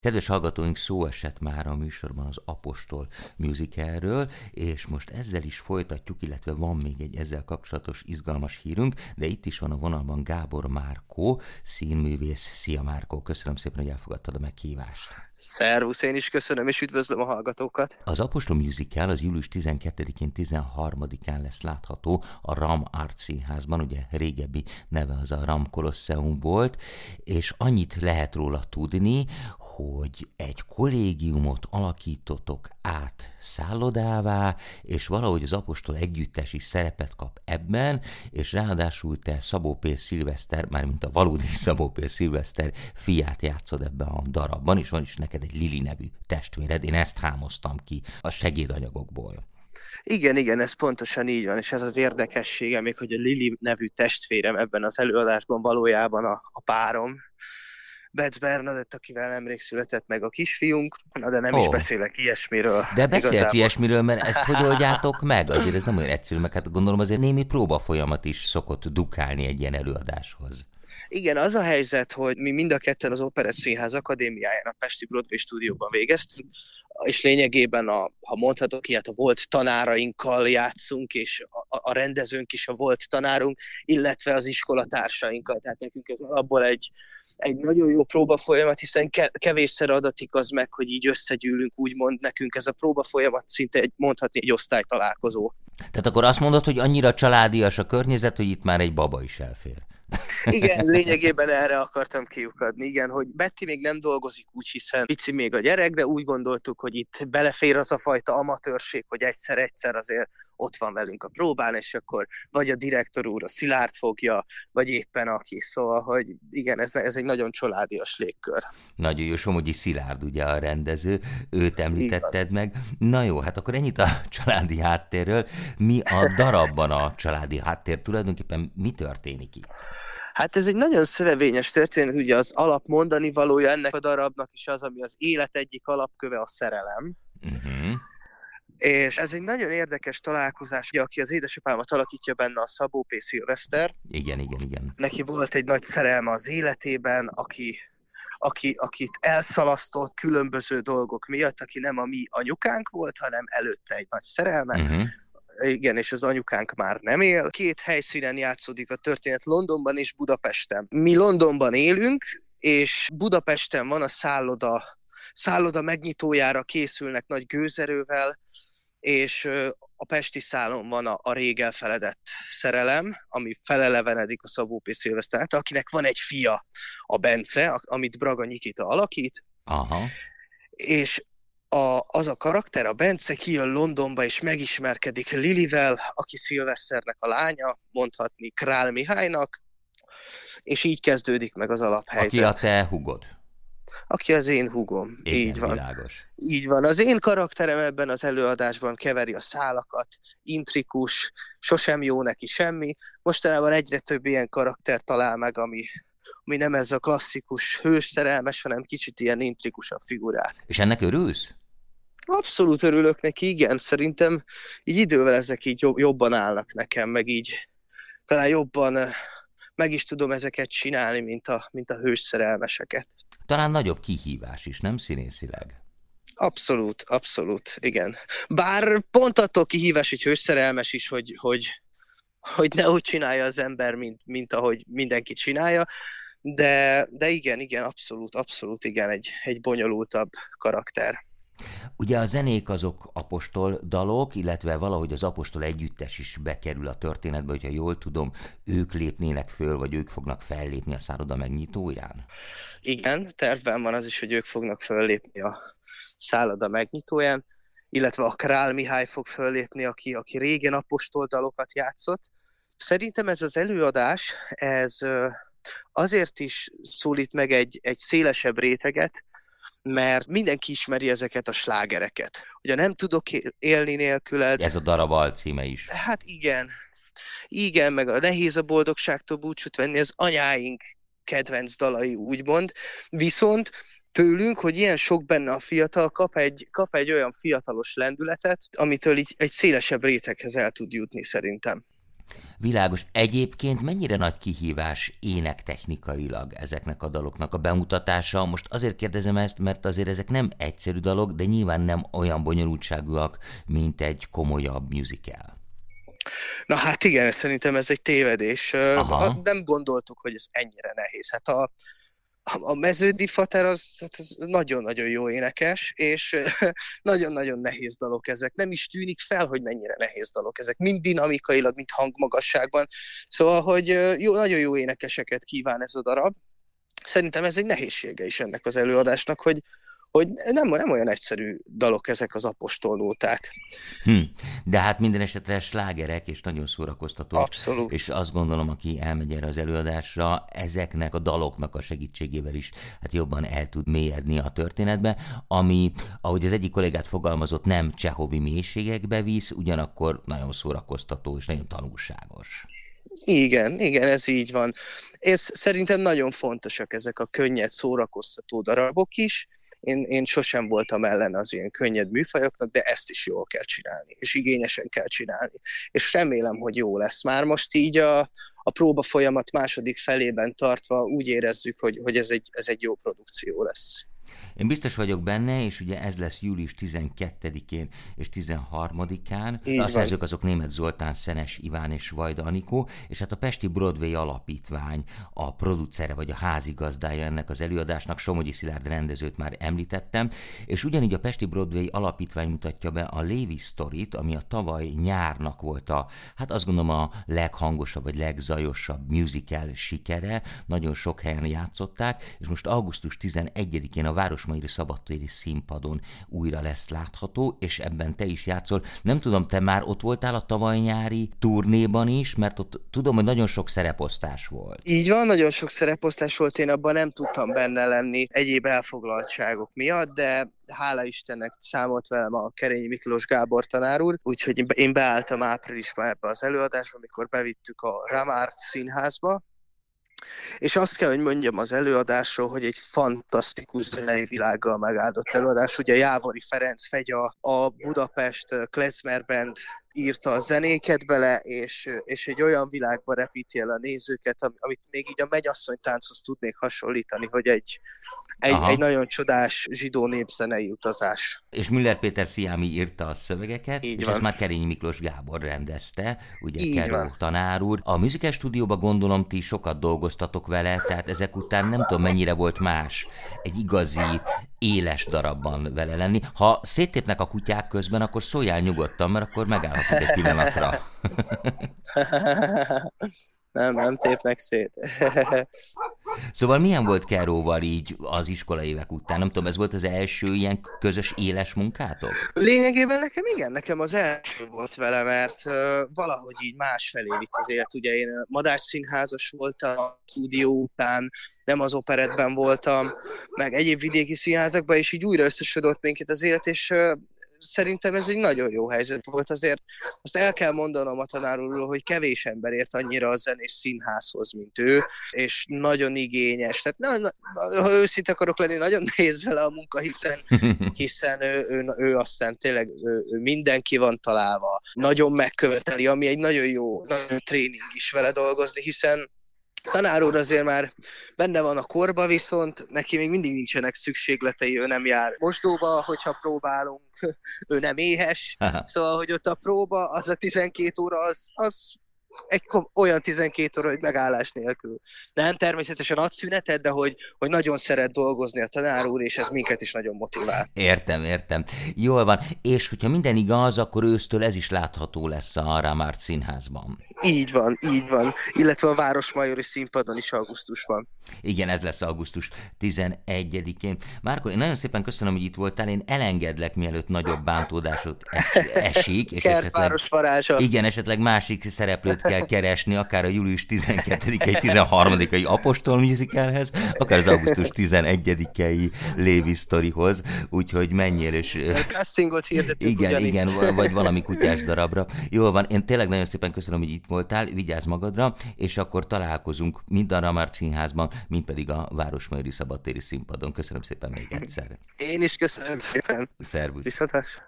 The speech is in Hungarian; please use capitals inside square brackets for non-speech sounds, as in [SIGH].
Kedves hallgatóink, szó esett már a műsorban az Apostol musicalről, és most ezzel is folytatjuk, illetve van még egy ezzel kapcsolatos izgalmas hírünk, de itt is van a vonalban Gábor Márkó, színművész. Szia Márkó, köszönöm szépen, hogy elfogadtad a meghívást. Szervusz, én is köszönöm, és üdvözlöm a hallgatókat. Az Apostol Musical az július 12-én, 13-án lesz látható a Ram Art Színházban, ugye régebbi neve az a Ram Colosseum volt, és annyit lehet róla tudni, hogy egy kollégiumot alakítotok át szállodává, és valahogy az apostol együttes is szerepet kap ebben, és ráadásul te Szabó P. Szilveszter, mármint a valódi [LAUGHS] Szabó P. Szilveszter fiát játszod ebben a darabban, és van is neked egy Lili nevű testvéred, én ezt hámoztam ki a segédanyagokból. Igen, igen, ez pontosan így van, és ez az érdekessége még, hogy a Lili nevű testvérem ebben az előadásban valójában a, a párom, Betz Bernadett, akivel nemrég született meg a kisfiunk, na de nem oh. is beszélek ilyesmiről. De beszélsz igazából. ilyesmiről, mert ezt hogy oldjátok meg? [LAUGHS] Azért ez nem olyan egyszerű, meg hát gondolom azért némi próba folyamat is szokott dukálni egy ilyen előadáshoz. Igen, az a helyzet, hogy mi mind a ketten az Operett Színház Akadémiáján a Pesti Broadway stúdióban végeztünk, és lényegében, a, ha mondhatok ilyet, a volt tanárainkkal játszunk, és a, a rendezőnk is a volt tanárunk, illetve az iskolatársainkkal. Tehát nekünk ez abból egy, egy nagyon jó próba folyamat, hiszen kevésszer adatik az meg, hogy így összegyűlünk, úgymond nekünk ez a próba folyamat szinte egy, mondhatni egy osztálytalálkozó. Tehát akkor azt mondod, hogy annyira családias a környezet, hogy itt már egy baba is elfér. Igen, lényegében erre akartam kiukadni, igen, hogy Betty még nem dolgozik úgy, hiszen pici még a gyerek, de úgy gondoltuk, hogy itt belefér az a fajta amatőrség, hogy egyszer-egyszer azért ott van velünk a próbán, és akkor vagy a direktor úr a Szilárd fogja, vagy éppen aki. Szóval, hogy igen, ez, ez egy nagyon családias légkör. Nagyon jó, Somogyi Szilárd ugye a rendező, őt említetted meg. Na jó, hát akkor ennyit a [LAUGHS] családi háttérről. Mi a darabban a családi háttér? Tulajdonképpen mi történik itt? Hát ez egy nagyon szövevényes történet, ugye az alap mondani valója ennek a darabnak is az, ami az élet egyik alapköve a szerelem. Uh-huh. És ez egy nagyon érdekes találkozás, ugye, aki az édesapámat alakítja benne a Szabó P. Szilveszter. Igen, igen, igen. Neki volt egy nagy szerelme az életében, aki, aki, akit elszalasztott különböző dolgok miatt, aki nem a mi anyukánk volt, hanem előtte egy nagy szerelme. Uh-huh igen, és az anyukánk már nem él. Két helyszínen játszódik a történet, Londonban és Budapesten. Mi Londonban élünk, és Budapesten van a szálloda, szálloda megnyitójára készülnek nagy gőzerővel, és a Pesti szálon van a, a rég elfeledett szerelem, ami felelevenedik a Szabó P. Akinek van egy fia, a Bence, amit Braga Nikita alakít, Aha. és a, az a karakter, a Bence kijön Londonba és megismerkedik Lilivel, aki Szilveszternek a lánya, mondhatni Král Mihálynak, és így kezdődik meg az alaphelyzet. Aki a te hugod. Aki az én hugom. Igen, így van. Világos. Így van. Az én karakterem ebben az előadásban keveri a szálakat, intrikus, sosem jó neki semmi. Mostanában egyre több ilyen karakter talál meg, ami, ami nem ez a klasszikus hős szerelmes, hanem kicsit ilyen intrikusabb figurák. És ennek örülsz? Abszolút örülök neki, igen. Szerintem így idővel ezek így jobban állnak nekem, meg így talán jobban meg is tudom ezeket csinálni, mint a, mint a hős szerelmeseket. Talán nagyobb kihívás is, nem színészileg? Abszolút, abszolút, igen. Bár pont attól kihívás, hogy hőszerelmes is, hogy, hogy, hogy ne úgy csinálja az ember, mint, mint ahogy mindenki csinálja, de, de igen, igen, abszolút, abszolút, igen, egy, egy bonyolultabb karakter. Ugye a zenék azok apostol dalok, illetve valahogy az apostol együttes is bekerül a történetbe, hogyha jól tudom, ők lépnének föl, vagy ők fognak fellépni a szálloda megnyitóján? Igen, tervben van az is, hogy ők fognak föllépni a szálloda megnyitóján, illetve a Král Mihály fog föllépni, aki, aki régen apostol dalokat játszott. Szerintem ez az előadás, ez azért is szólít meg egy, egy szélesebb réteget, mert mindenki ismeri ezeket a slágereket. Ugye nem tudok élni nélküled. Ez a darab alcíme is. Hát igen. Igen, meg a nehéz a boldogságtól búcsút venni, az anyáink kedvenc dalai, úgymond. Viszont tőlünk, hogy ilyen sok benne a fiatal, kap egy, kap egy olyan fiatalos lendületet, amitől így egy szélesebb réteghez el tud jutni szerintem. Világos. Egyébként mennyire nagy kihívás énektechnikailag ezeknek a daloknak a bemutatása? Most azért kérdezem ezt, mert azért ezek nem egyszerű dalok, de nyilván nem olyan bonyolultságúak, mint egy komolyabb musical. Na hát igen, szerintem ez egy tévedés. Aha. Nem gondoltuk, hogy ez ennyire nehéz. Hát a, a meződi fater az, az nagyon-nagyon jó énekes, és [LAUGHS] nagyon-nagyon nehéz dalok ezek. Nem is tűnik fel, hogy mennyire nehéz dalok ezek. Mind dinamikailag, mind hangmagasságban. Szóval, hogy jó, nagyon jó énekeseket kíván ez a darab. Szerintem ez egy nehézsége is ennek az előadásnak, hogy, hogy nem, nem olyan egyszerű dalok ezek az apostolnóták. Hm. De hát minden esetre slágerek, és nagyon szórakoztató. Abszolút. És azt gondolom, aki elmegy erre az előadásra, ezeknek a daloknak a segítségével is hát jobban el tud mélyedni a történetbe, ami, ahogy az egyik kollégát fogalmazott, nem csehovi mélységekbe visz, ugyanakkor nagyon szórakoztató és nagyon tanulságos. Igen, igen, ez így van. Ez szerintem nagyon fontosak ezek a könnyed, szórakoztató darabok is, én, én sosem voltam ellen az ilyen könnyed műfajoknak, de ezt is jól kell csinálni, és igényesen kell csinálni. És remélem, hogy jó lesz. Már most így a, a próba folyamat második felében tartva úgy érezzük, hogy, hogy ez, egy, ez egy jó produkció lesz. Én biztos vagyok benne, és ugye ez lesz július 12-én és 13-án. a szerzők azok német Zoltán, Szenes Iván és Vajda Anikó, és hát a Pesti Broadway Alapítvány a producere vagy a házigazdája ennek az előadásnak, Somogyi Szilárd rendezőt már említettem, és ugyanígy a Pesti Broadway Alapítvány mutatja be a Lévi Storyt, ami a tavaly nyárnak volt a, hát azt gondolom a leghangosabb vagy legzajosabb musical sikere, nagyon sok helyen játszották, és most augusztus 11-én a Városmairi Szabadtéri színpadon újra lesz látható, és ebben te is játszol. Nem tudom, te már ott voltál a tavaly nyári turnéban is, mert ott tudom, hogy nagyon sok szereposztás volt. Így van, nagyon sok szereposztás volt, én abban nem tudtam benne lenni egyéb elfoglaltságok miatt, de hála Istennek számolt velem a Kerényi Miklós Gábor tanár úr, úgyhogy én beálltam áprilisban ebbe az előadásba, amikor bevittük a Ramárt színházba, és azt kell, hogy mondjam az előadásról, hogy egy fantasztikus zenei világgal megáldott előadás. Ugye Jávori Ferenc Fegya, a Budapest Klezmer Band írta a zenéket bele, és, és egy olyan világba repíti el a nézőket, amit még így a megyasszony tánchoz tudnék hasonlítani, hogy egy, egy, egy nagyon csodás zsidó népzenei utazás. És Müller Péter Sziámi írta a szövegeket, Így és van. ezt már Kerény Miklós Gábor rendezte, ugye Keró tanár úr. A Musical Stúdióban gondolom ti sokat dolgoztatok vele, tehát ezek után nem tudom mennyire volt más egy igazi éles darabban vele lenni. Ha széttépnek a kutyák közben, akkor szóljál nyugodtan, mert akkor megállhatunk egy pillanatra. [LAUGHS] nem, nem tépnek szét. Szóval milyen volt Keróval így az iskola évek után? Nem tudom, ez volt az első ilyen közös éles munkátok? Lényegében nekem igen, nekem az első volt vele, mert uh, valahogy így másfelé vitt az élet. Ugye én Madár színházas voltam a stúdió után, nem az operetben voltam, meg egyéb vidéki színházakban, és így újra összesodott minket az élet, és uh, szerintem ez egy nagyon jó helyzet volt. Azért azt el kell mondanom a tanárulról, hogy kevés ember ért annyira a zenés színházhoz, mint ő, és nagyon igényes. Tehát na, na, ha őszinte akarok lenni, nagyon nehéz vele a munka, hiszen, [LAUGHS] hiszen ő, ő, ő aztán tényleg ő, ő mindenki van találva. Nagyon megköveteli, ami egy nagyon jó nagyon tréning is vele dolgozni, hiszen tanár úr azért már benne van a korba, viszont neki még mindig nincsenek szükségletei, ő nem jár mosdóba, hogyha próbálunk, [LAUGHS] ő nem éhes, [LAUGHS] szóval, hogy ott a próba, az a 12 óra, az, az egy olyan 12 óra, hogy megállás nélkül. Nem természetesen ad szünetet, de hogy, hogy nagyon szeret dolgozni a tanár úr, és ez minket is nagyon motivál. Értem, értem. Jól van. És hogyha minden igaz, akkor ősztől ez is látható lesz a Ramárt színházban. Így van, így van. Illetve a Városmajori színpadon is augusztusban. Igen, ez lesz augusztus 11-én. Márko, én nagyon szépen köszönöm, hogy itt voltál. Én elengedlek, mielőtt nagyobb bántódásot esik. És esetleg, Igen, esetleg másik szereplőt kell keresni, akár a július 12-i, 13-ai Apostol musicalhez, akár az augusztus 11-i Lévi Storyhoz, úgyhogy menjél és... Castingot hirdetünk Igen, ugyanitt. igen, vagy valami kutyás darabra. Jól van, én tényleg nagyon szépen köszönöm, hogy itt voltál, vigyázz magadra, és akkor találkozunk mind a Ramart Színházban, mind pedig a Városmajori Szabadtéri Színpadon. Köszönöm szépen még egyszer. Én is köszönöm szépen. Szervusz. Viszontlátásra.